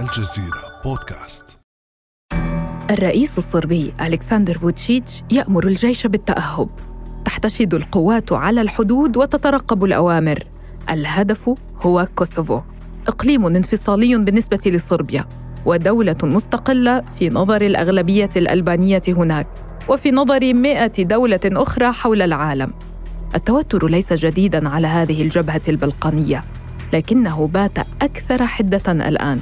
الجزيرة بودكاست. الرئيس الصربي ألكسندر فوتشيتش يأمر الجيش بالتأهب. تحتشد القوات على الحدود وتترقب الأوامر. الهدف هو كوسوفو. إقليم انفصالي بالنسبة لصربيا. ودولة مستقلة في نظر الأغلبية الألبانية هناك. وفي نظر مئة دولة أخرى حول العالم. التوتر ليس جديدا على هذه الجبهة البلقانية. لكنه بات أكثر حدة الآن.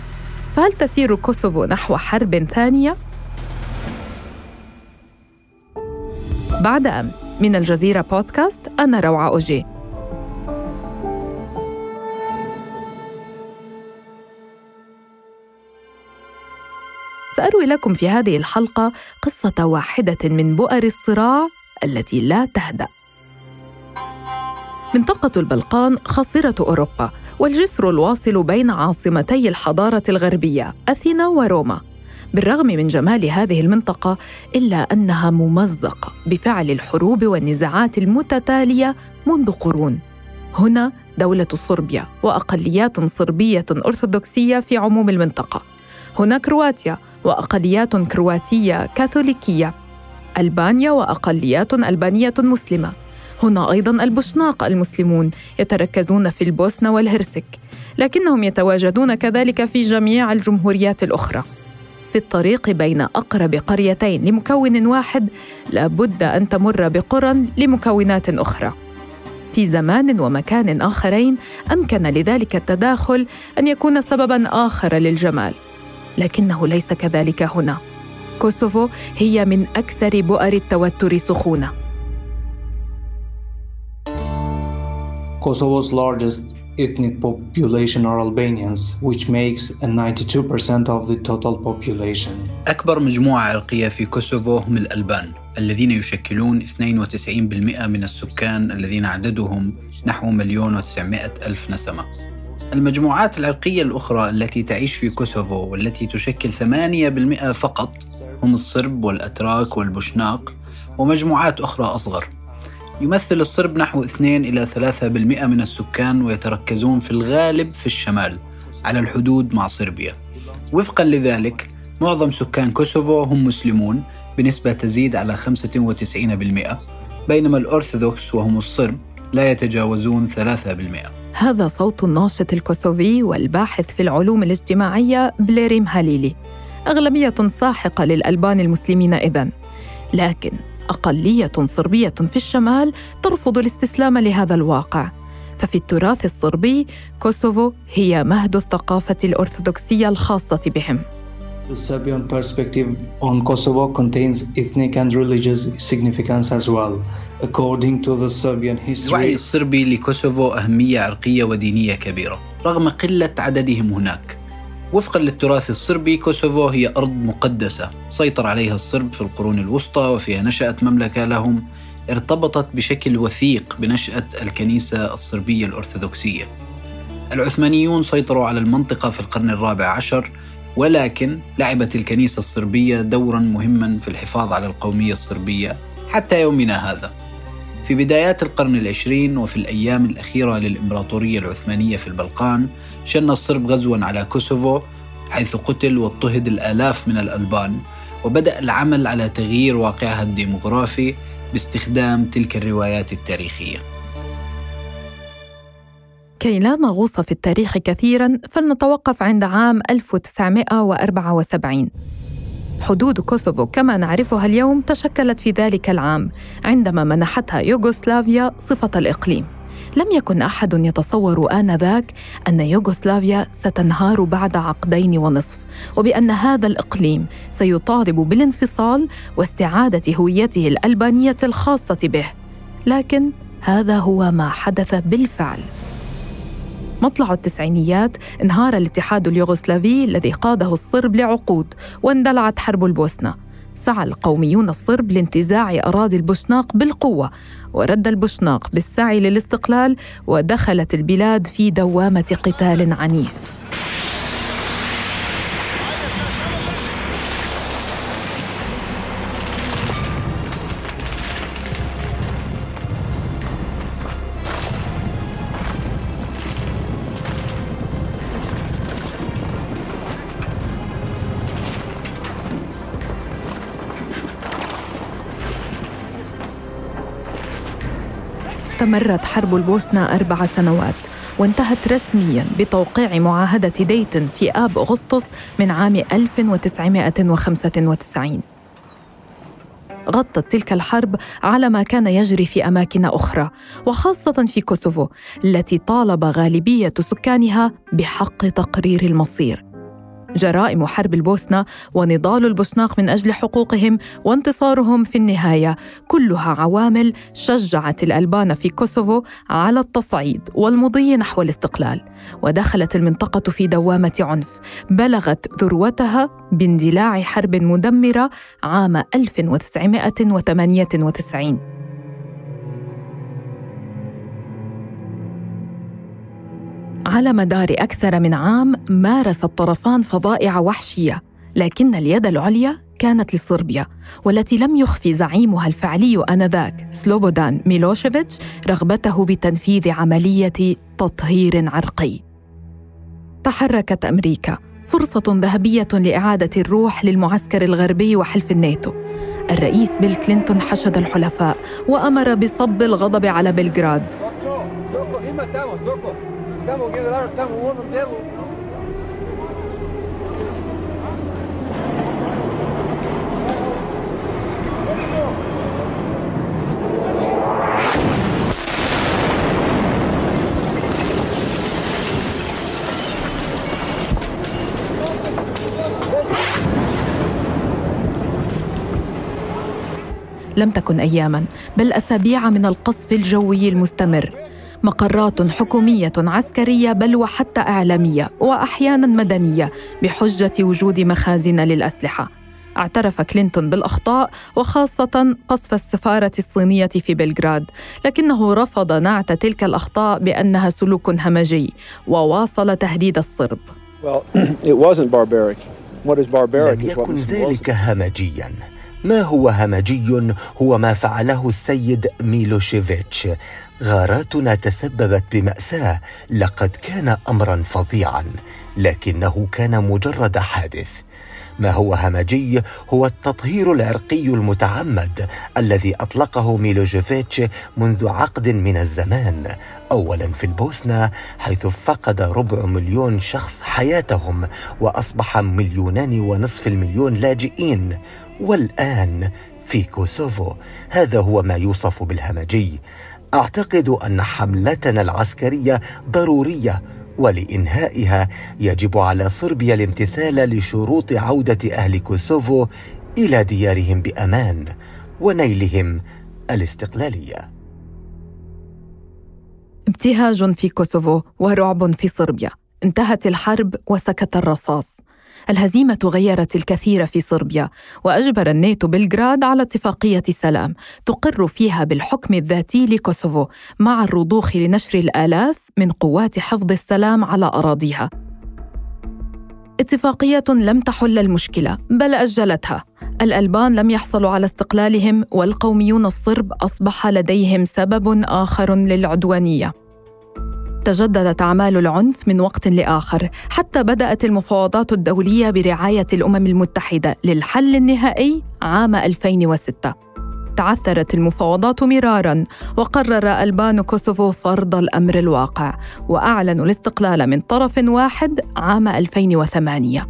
فهل تسير كوسوفو نحو حرب ثانية؟ بعد أمس من الجزيرة بودكاست أنا روعة أوجي سأروي لكم في هذه الحلقة قصة واحدة من بؤر الصراع التي لا تهدأ منطقة البلقان خاصرة أوروبا والجسر الواصل بين عاصمتي الحضارة الغربية أثينا وروما. بالرغم من جمال هذه المنطقة إلا أنها ممزقة بفعل الحروب والنزاعات المتتالية منذ قرون. هنا دولة صربيا وأقليات صربية أرثوذكسية في عموم المنطقة. هنا كرواتيا وأقليات كرواتية كاثوليكية ألبانيا وأقليات ألبانية مسلمة. هنا أيضا البوشناق المسلمون يتركزون في البوسنة والهرسك لكنهم يتواجدون كذلك في جميع الجمهوريات الأخرى. في الطريق بين أقرب قريتين لمكون واحد لابد أن تمر بقرى لمكونات أخرى. في زمان ومكان آخرين أمكن لذلك التداخل أن يكون سببا آخر للجمال لكنه ليس كذلك هنا. كوسوفو هي من أكثر بؤر التوتر سخونة. Kosovo's largest ethnic population are Albanians, which makes 92% of the total population. أكبر مجموعة عرقية في كوسوفو هم الألبان الذين يشكلون 92% من السكان الذين عددهم نحو مليون وتسعمائة ألف نسمة المجموعات العرقية الأخرى التي تعيش في كوسوفو والتي تشكل 8% فقط هم الصرب والأتراك والبوشناق ومجموعات أخرى أصغر يمثل الصرب نحو 2 إلى 3% من السكان ويتركزون في الغالب في الشمال على الحدود مع صربيا. وفقا لذلك معظم سكان كوسوفو هم مسلمون بنسبة تزيد على 95% بينما الأرثوذكس وهم الصرب لا يتجاوزون 3% هذا صوت الناشط الكوسوفي والباحث في العلوم الاجتماعية بليريم هاليلي أغلبية ساحقة للألبان المسلمين إذن. لكن أقلية صربية في الشمال ترفض الاستسلام لهذا الواقع. ففي التراث الصربي كوسوفو هي مهد الثقافة الأرثوذكسية الخاصة بهم. The Serbian perspective on Kosovo contains ethnic and religious significance as well. According to the Serbian history, الوعي الصربي لكوسوفو أهمية عرقية ودينية كبيرة رغم قلة عددهم هناك. وفقا للتراث الصربي كوسوفو هي أرض مقدسة. سيطر عليها الصرب في القرون الوسطى وفيها نشأت مملكة لهم. ارتبطت بشكل وثيق بنشأة الكنيسة الصربية الأرثوذكسية. العثمانيون سيطروا على المنطقة في القرن الرابع عشر ولكن لعبت الكنيسة الصربية دورا مهما في الحفاظ على القومية الصربية حتى يومنا هذا. في بدايات القرن العشرين وفي الأيام الأخيرة للإمبراطورية العثمانية في البلقان شن الصرب غزوا على كوسوفو حيث قتل واضطهد الآلاف من الألبان وبدأ العمل على تغيير واقعها الديمغرافي باستخدام تلك الروايات التاريخية. كي لا نغوص في التاريخ كثيرا فلنتوقف عند عام 1974 حدود كوسوفو كما نعرفها اليوم تشكلت في ذلك العام عندما منحتها يوغوسلافيا صفة الإقليم. لم يكن أحد يتصور آنذاك أن يوغوسلافيا ستنهار بعد عقدين ونصف وبأن هذا الإقليم سيطالب بالانفصال واستعادة هويته الألبانية الخاصة به. لكن هذا هو ما حدث بالفعل. مطلع التسعينيات انهار الاتحاد اليوغوسلافي الذي قاده الصرب لعقود واندلعت حرب البوسنة. سعى القوميون الصرب لانتزاع أراضي البوشناق بالقوة ورد البوشناق بالسعي للاستقلال ودخلت البلاد في دوامة قتال عنيف. استمرت حرب البوسنة أربع سنوات وانتهت رسميا بتوقيع معاهدة ديتن في آب أغسطس من عام 1995 غطت تلك الحرب على ما كان يجري في أماكن أخرى وخاصة في كوسوفو التي طالب غالبية سكانها بحق تقرير المصير. جرائم حرب البوسنة ونضال البوسناق من أجل حقوقهم وانتصارهم في النهاية. كلها عوامل شجعت الألبان في كوسوفو على التصعيد والمضي نحو الاستقلال. ودخلت المنطقة في دوامة عنف. بلغت ذروتها باندلاع حرب مدمرة عام 1998 على مدار أكثر من عام مارس الطرفان فظائع وحشية لكن اليد العليا كانت لصربيا والتي لم يخفي زعيمها الفعلي آنذاك. سلوبودان ميلوشيفيتش رغبته بتنفيذ عملية تطهير عرقي. تحركت أمريكا. فرصة ذهبية لإعادة الروح للمعسكر الغربي وحلف الناتو. الرئيس بيل كلينتون حشد الحلفاء وأمر بصب الغضب على بلغراد. Estamos estamos. لم تكن اياما بل أسابيع من القصف الجوي المستمر مقرات حكومية عسكرية بل وحتى إعلامية وأحيانا مدنية بحجة وجود مخازن للأسلحة. اعترف كلينتون بالأخطاء وخاصة قصف السفارة الصينية في بلغراد لكنه رفض نعت تلك الأخطاء بأنها سلوك همجي وواصل تهديد الصرب. لم يكن ذلك همجيا. ما هو همجي؟ هو ما فعله السيد ميلوشيفيتش. غاراتنا تسببت بمأساة. لقد كان امرا فظيعا. لكنه كان مجرد حادث. ما هو همجي؟ هو التطهير العرقي المتعمد الذي أطلقه ميلوشيفيتش منذ عقد من الزمان. اولا في البوسنة حيث فقد ربع مليون شخص حياتهم وأصبح مليونان ونصف المليون لاجئين. والآن في كوسوفو. هذا هو ما يوصف بالهمجي. أعتقد أن حملتنا العسكرية ضرورية ولإنهائها يجب على صربيا الامتثال لشروط عودة أهل كوسوفو إلى ديارهم بأمان ونيلهم الاستقلالية. ابتهاج في كوسوفو ورعب في صربيا. انتهت الحرب وسكت الرصاص. الهزيمة غيرت الكثير في صربيا وأجبر الناتو بلغراد على اتفاقية سلام تقر فيها بالحكم الذاتي لكوسوفو مع الرضوخ لنشر الآلاف من قوات حفظ السلام على أراضيها. اتفاقية لم تحل المشكلة بل أجلتها. الألبان لم يحصلوا على استقلالهم والقوميون الصرب أصبح لديهم سبب آخر للعدوانية. تجددت أعمال العنف من وقت لآخر حتى بدأت المفاوضات الدولية برعاية الأمم المتحدة للحل النهائي عام 2006 تعثرت المفاوضات مرارا وقرر ألبان كوسوفو فرض الأمر الواقع وأعلنوا الاستقلال من طرف واحد عام 2008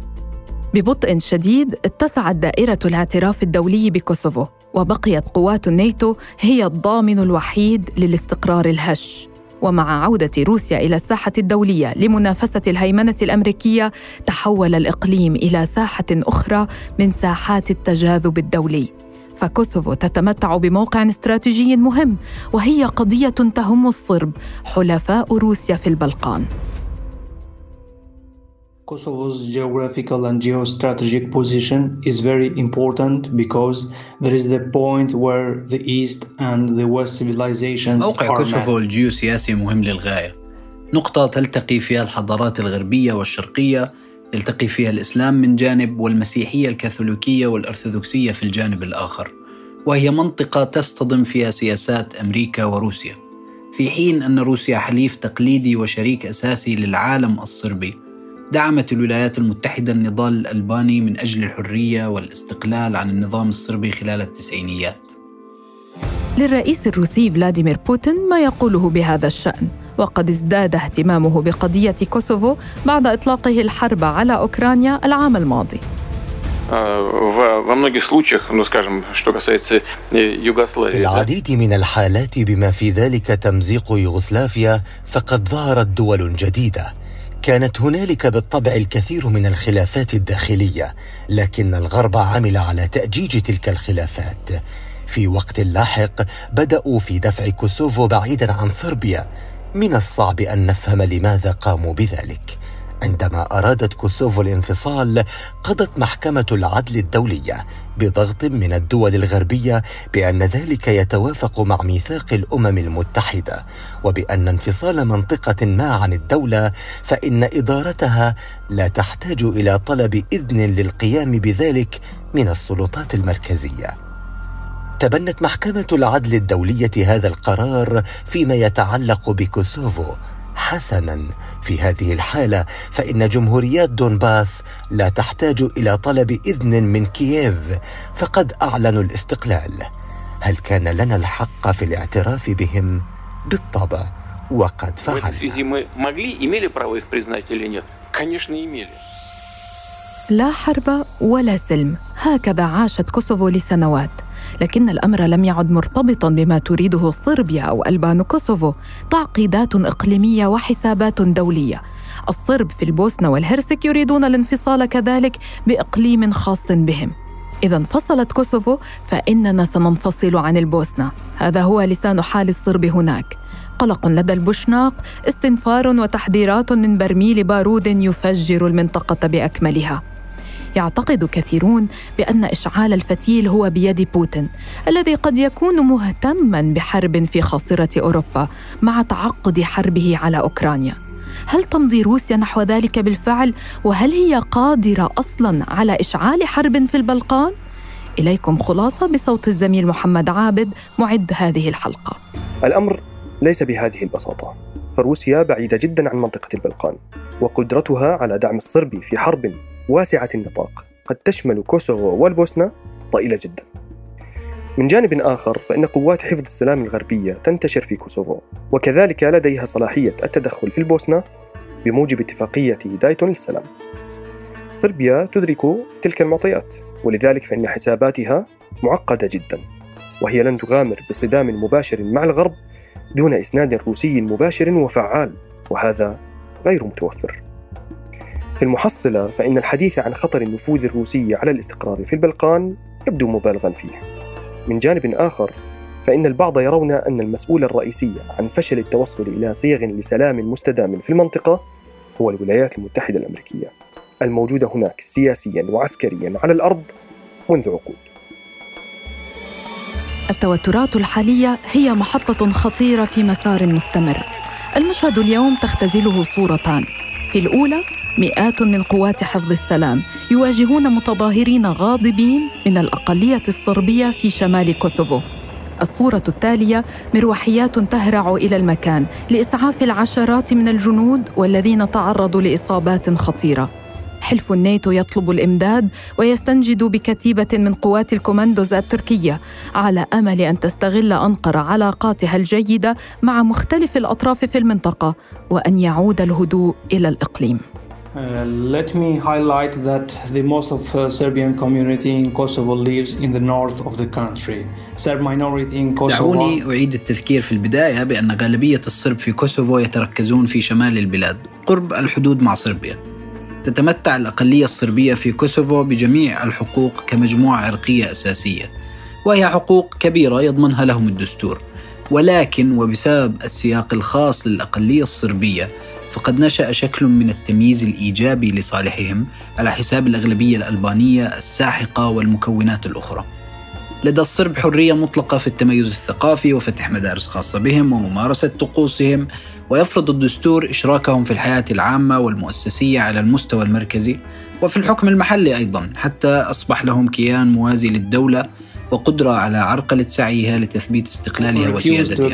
ببطء شديد اتسعت دائرة الاعتراف الدولي بكوسوفو وبقيت قوات الناتو هي الضامن الوحيد للاستقرار الهش. ومع عودة روسيا إلى الساحة الدولية لمنافسة الهيمنة الأمريكية تحول الإقليم إلى ساحة أخرى من ساحات التجاذب الدولي. فكوسوفو تتمتع بموقع استراتيجي مهم وهي قضية تهم الصرب حلفاء روسيا في البلقان. Kosovo's geographical and geostrategic position is very important because there is the point where the East and the West civilizations موقع are كوسوفو met. الجيوسياسي مهم للغاية. نقطة تلتقي فيها الحضارات الغربية والشرقية يلتقي فيها الإسلام من جانب والمسيحية الكاثوليكية والأرثوذكسية في الجانب الآخر. وهي منطقة تصطدم فيها سياسات أمريكا وروسيا. في حين أن روسيا حليف تقليدي وشريك أساسي للعالم الصربي دعمت الولايات المتحدة النضال الألباني من أجل الحرية والاستقلال عن النظام الصربي خلال التسعينيات للرئيس الروسي فلاديمير بوتين ما يقوله بهذا الشأن وقد ازداد اهتمامه بقضية كوسوفو بعد إطلاقه الحرب على أوكرانيا العام الماضي во многих случаях, ну скажем, что касается Югославии. في العديد من الحالات بما في ذلك تمزيق يوغوسلافيا فقد ظهرت دول جديدة كانت هنالك بالطبع الكثير من الخلافات الداخلية لكن الغرب عمل على تأجيج تلك الخلافات. في وقت لاحق بدأوا في دفع كوسوفو بعيدا عن صربيا. من الصعب أن نفهم لماذا قاموا بذلك. عندما أرادت كوسوفو الانفصال قضت محكمة العدل الدولية بضغط من الدول الغربية بأن ذلك يتوافق مع ميثاق الأمم المتحدة وبأن انفصال منطقة ما عن الدولة فإن إدارتها لا تحتاج إلى طلب إذن للقيام بذلك من السلطات المركزية. تبنت محكمة العدل الدولية هذا القرار فيما يتعلق بكوسوفو حسنا في هذه الحالة فإن جمهوريات دونباس لا تحتاج إلى طلب إذن من كييف فقد أعلنوا الاستقلال. هل كان لنا الحق في الاعتراف بهم؟ بالطبع وقد فعلنا. لا حرب ولا سلم. هكذا عاشت كوسوفو لسنوات. لكن الأمر لم يعد مرتبطا بما تريده صربيا أو ألبان كوسوفو تعقيدات إقليمية وحسابات دولية. الصرب في البوسنة والهرسك يريدون الانفصال كذلك بإقليم خاص بهم. إذا انفصلت كوسوفو فإننا سننفصل عن البوسنة. هذا هو لسان حال الصرب هناك. قلق لدى البوشناق استنفار وتحذيرات من برميل بارود يفجر المنطقة بأكملها. يعتقد كثيرون بأن إشعال الفتيل هو بيد بوتين الذي قد يكون مهتما بحرب في خاصرة أوروبا مع تعقد حربه على أوكرانيا. هل تمضي روسيا نحو ذلك بالفعل؟ وهل هي قادرة أصلا على إشعال حرب في البلقان؟ إليكم خلاصة بصوت الزميل محمد عابد معد هذه الحلقة. الأمر ليس بهذه البساطة. فروسيا بعيدة جدا عن منطقة البلقان وقدرتها على دعم الصرب في حرب واسعة النطاق. قد تشمل كوسوفو والبوسنة ضئيلة جدا. من جانب آخر فإن قوات حفظ السلام الغربية تنتشر في كوسوفو وكذلك لديها صلاحية التدخل في البوسنة بموجب اتفاقية دايتون للسلام. صربيا تدرك تلك المعطيات ولذلك فإن حساباتها معقدة جدا وهي لن تغامر بصدام مباشر مع الغرب دون إسناد روسي مباشر وفعال وهذا غير متوفر. في المحصلة فإن الحديث عن خطر النفوذ الروسي على الاستقرار في البلقان يبدو مبالغا فيه. من جانب آخر فإن البعض يرون أن المسؤول الرئيسي عن فشل التوصل إلى صيغ لسلام مستدام في المنطقة هو الولايات المتحدة الأمريكية الموجودة هناك سياسيا وعسكريا على الأرض منذ عقود. التوترات الحالية هي محطة خطيرة في مسار مستمر. المشهد اليوم تختزله صورتان. في الأولى مئات من قوات حفظ السلام يواجهون متظاهرين غاضبين من الأقلية الصربية في شمال كوسوفو الصورة التالية مروحيات تهرع إلى المكان لإسعاف العشرات من الجنود والذين تعرضوا لإصابات خطيرة. حلف الناتو يطلب الإمداد ويستنجد بكتيبة من قوات الكوماندوز التركية على أمل أن تستغل أنقرة علاقاتها الجيدة مع مختلف الأطراف في المنطقة وأن يعود الهدوء إلى الإقليم. Uh, let me highlight that the most of uh, Serbian community in Kosovo lives in the north of the country. Serb minority in Kosovo. دعوني أعيد التذكير في البداية بأن غالبية الصرب في كوسوفو يتركزون في شمال البلاد قرب الحدود مع صربيا. تتمتع الأقلية الصربية في كوسوفو بجميع الحقوق كمجموعة عرقية أساسية وهي حقوق كبيرة يضمنها لهم الدستور ولكن وبسبب السياق الخاص للأقلية الصربية فقد نشأ شكل من التمييز الإيجابي لصالحهم على حساب الأغلبية الألبانية الساحقة والمكونات الأخرى. لدى الصرب حرية مطلقة في التميز الثقافي وفتح مدارس خاصة بهم وممارسة طقوسهم ويفرض الدستور إشراكهم في الحياة العامة والمؤسسية على المستوى المركزي وفي الحكم المحلي أيضا حتى أصبح لهم كيان موازي للدولة وقدرة على عرقلة سعيها لتثبيت استقلالها وسيادتها.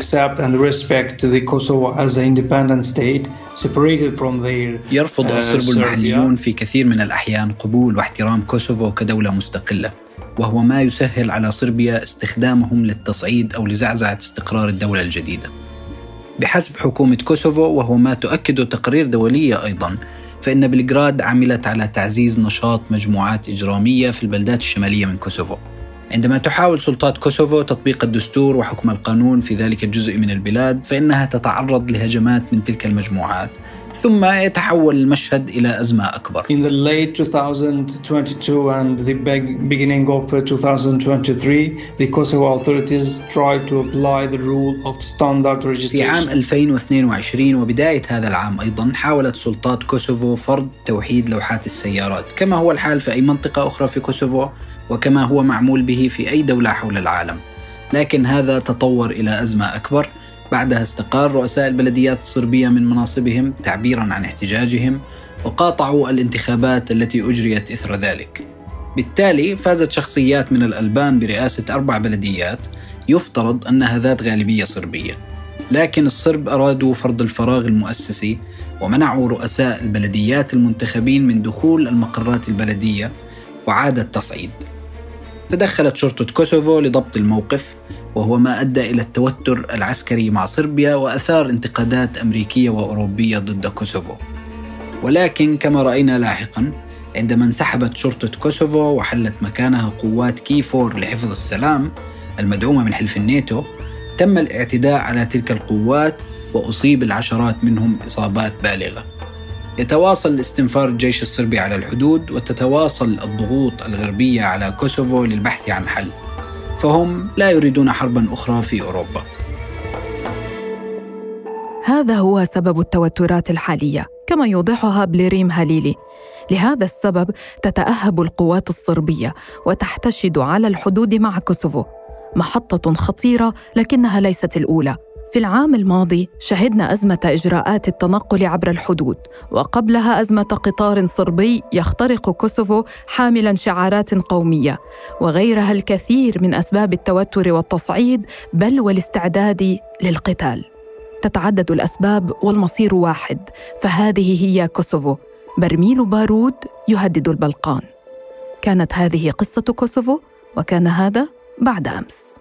يرفض uh, الصرب المحليون في كثير من الأحيان قبول واحترام كوسوفو كدولة مستقلة وهو ما يسهل على صربيا استخدامهم للتصعيد أو لزعزعة استقرار الدولة الجديدة. بحسب حكومة كوسوفو وهو ما تؤكده تقارير دولية أيضا فإن بلغراد عملت على تعزيز نشاط مجموعات إجرامية في البلدات الشمالية من كوسوفو. عندما تحاول سلطات كوسوفو تطبيق الدستور وحكم القانون في ذلك الجزء من البلاد فإنها تتعرض لهجمات من تلك المجموعات. ثم يتحول المشهد إلى أزمة أكبر. In the late 2022 and the beginning of 2023, the Kosovo authorities tried to apply the rule of standard registration. في عام 2022 وبداية هذا العام أيضا حاولت سلطات كوسوفو فرض توحيد لوحات السيارات كما هو الحال في أي منطقة أخرى في كوسوفو وكما هو معمول به في أي دولة حول العالم. لكن هذا تطور إلى أزمة أكبر بعدها استقال رؤساء البلديات الصربية من مناصبهم تعبيرا عن احتجاجهم وقاطعوا الانتخابات التي أجريت إثر ذلك. بالتالي فازت شخصيات من الألبان برئاسة أربع بلديات يفترض أنها ذات غالبية صربية. لكن الصرب أرادوا فرض الفراغ المؤسسي ومنعوا رؤساء البلديات المنتخبين من دخول المقرات البلدية وعاد التصعيد. تدخلت شرطة كوسوفو لضبط الموقف وهو ما أدى إلى التوتر العسكري مع صربيا وأثار انتقادات أمريكية وأوروبية ضد كوسوفو. ولكن كما رأينا لاحقا عندما انسحبت شرطة كوسوفو وحلت مكانها قوات كيفور لحفظ السلام المدعومة من حلف الناتو تم الاعتداء على تلك القوات وأصيب العشرات منهم إصابات بالغة. يتواصل استنفار الجيش الصربي على الحدود وتتواصل الضغوط الغربية على كوسوفو للبحث عن حل. فهم لا يريدون حربا أخرى في أوروبا. هذا هو سبب التوترات الحالية كما يوضحها بليريم هاليلي. لهذا السبب تتأهب القوات الصربية وتحتشد على الحدود مع كوسوفو محطة خطيرة لكنها ليست الأولى في العام الماضي شهدنا أزمة إجراءات التنقل عبر الحدود وقبلها أزمة قطار صربي يخترق كوسوفو حاملا شعارات قومية وغيرها الكثير من أسباب التوتر والتصعيد بل والاستعداد للقتال. تتعدد الأسباب والمصير واحد فهذه هي كوسوفو. برميل بارود يهدد البلقان. كانت هذه قصة كوسوفو وكان هذا بعد أمس.